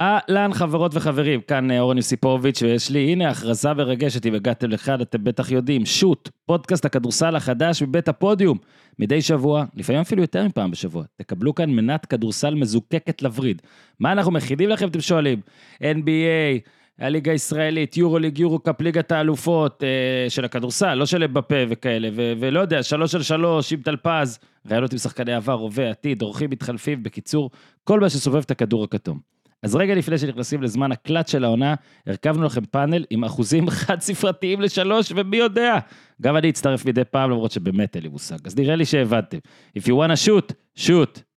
אהלן חברות וחברים, כאן אה, אורן יוסיפוביץ' ויש לי, הנה הכרזה מרגשת, אם הגעתם לכאן אתם בטח יודעים, שוט, פודקאסט הכדורסל החדש מבית הפודיום. מדי שבוע, לפעמים אפילו יותר מפעם בשבוע, תקבלו כאן מנת כדורסל מזוקקת לווריד. מה אנחנו מכינים לכם, אתם שואלים? NBA, הליגה הישראלית, יורו ליג, יורו קאפ, ליגת האלופות אה, של הכדורסל, לא של בפה וכאלה, ו- ולא יודע, שלוש על שלוש, עם טלפז, ראיונות עם שחקני עבר, הווה, עתיד, אורחים מתחלפים, בקיצור, כל מה שסובב את הכדור הכתום. אז רגע לפני שנכנסים לזמן הקלט של העונה, הרכבנו לכם פאנל עם אחוזים חד ספרתיים לשלוש, ומי יודע, גם אני אצטרף מדי פעם, למרות שבאמת אין לי מושג. אז נראה לי שהבנתם. If you wanna shoot, shoot.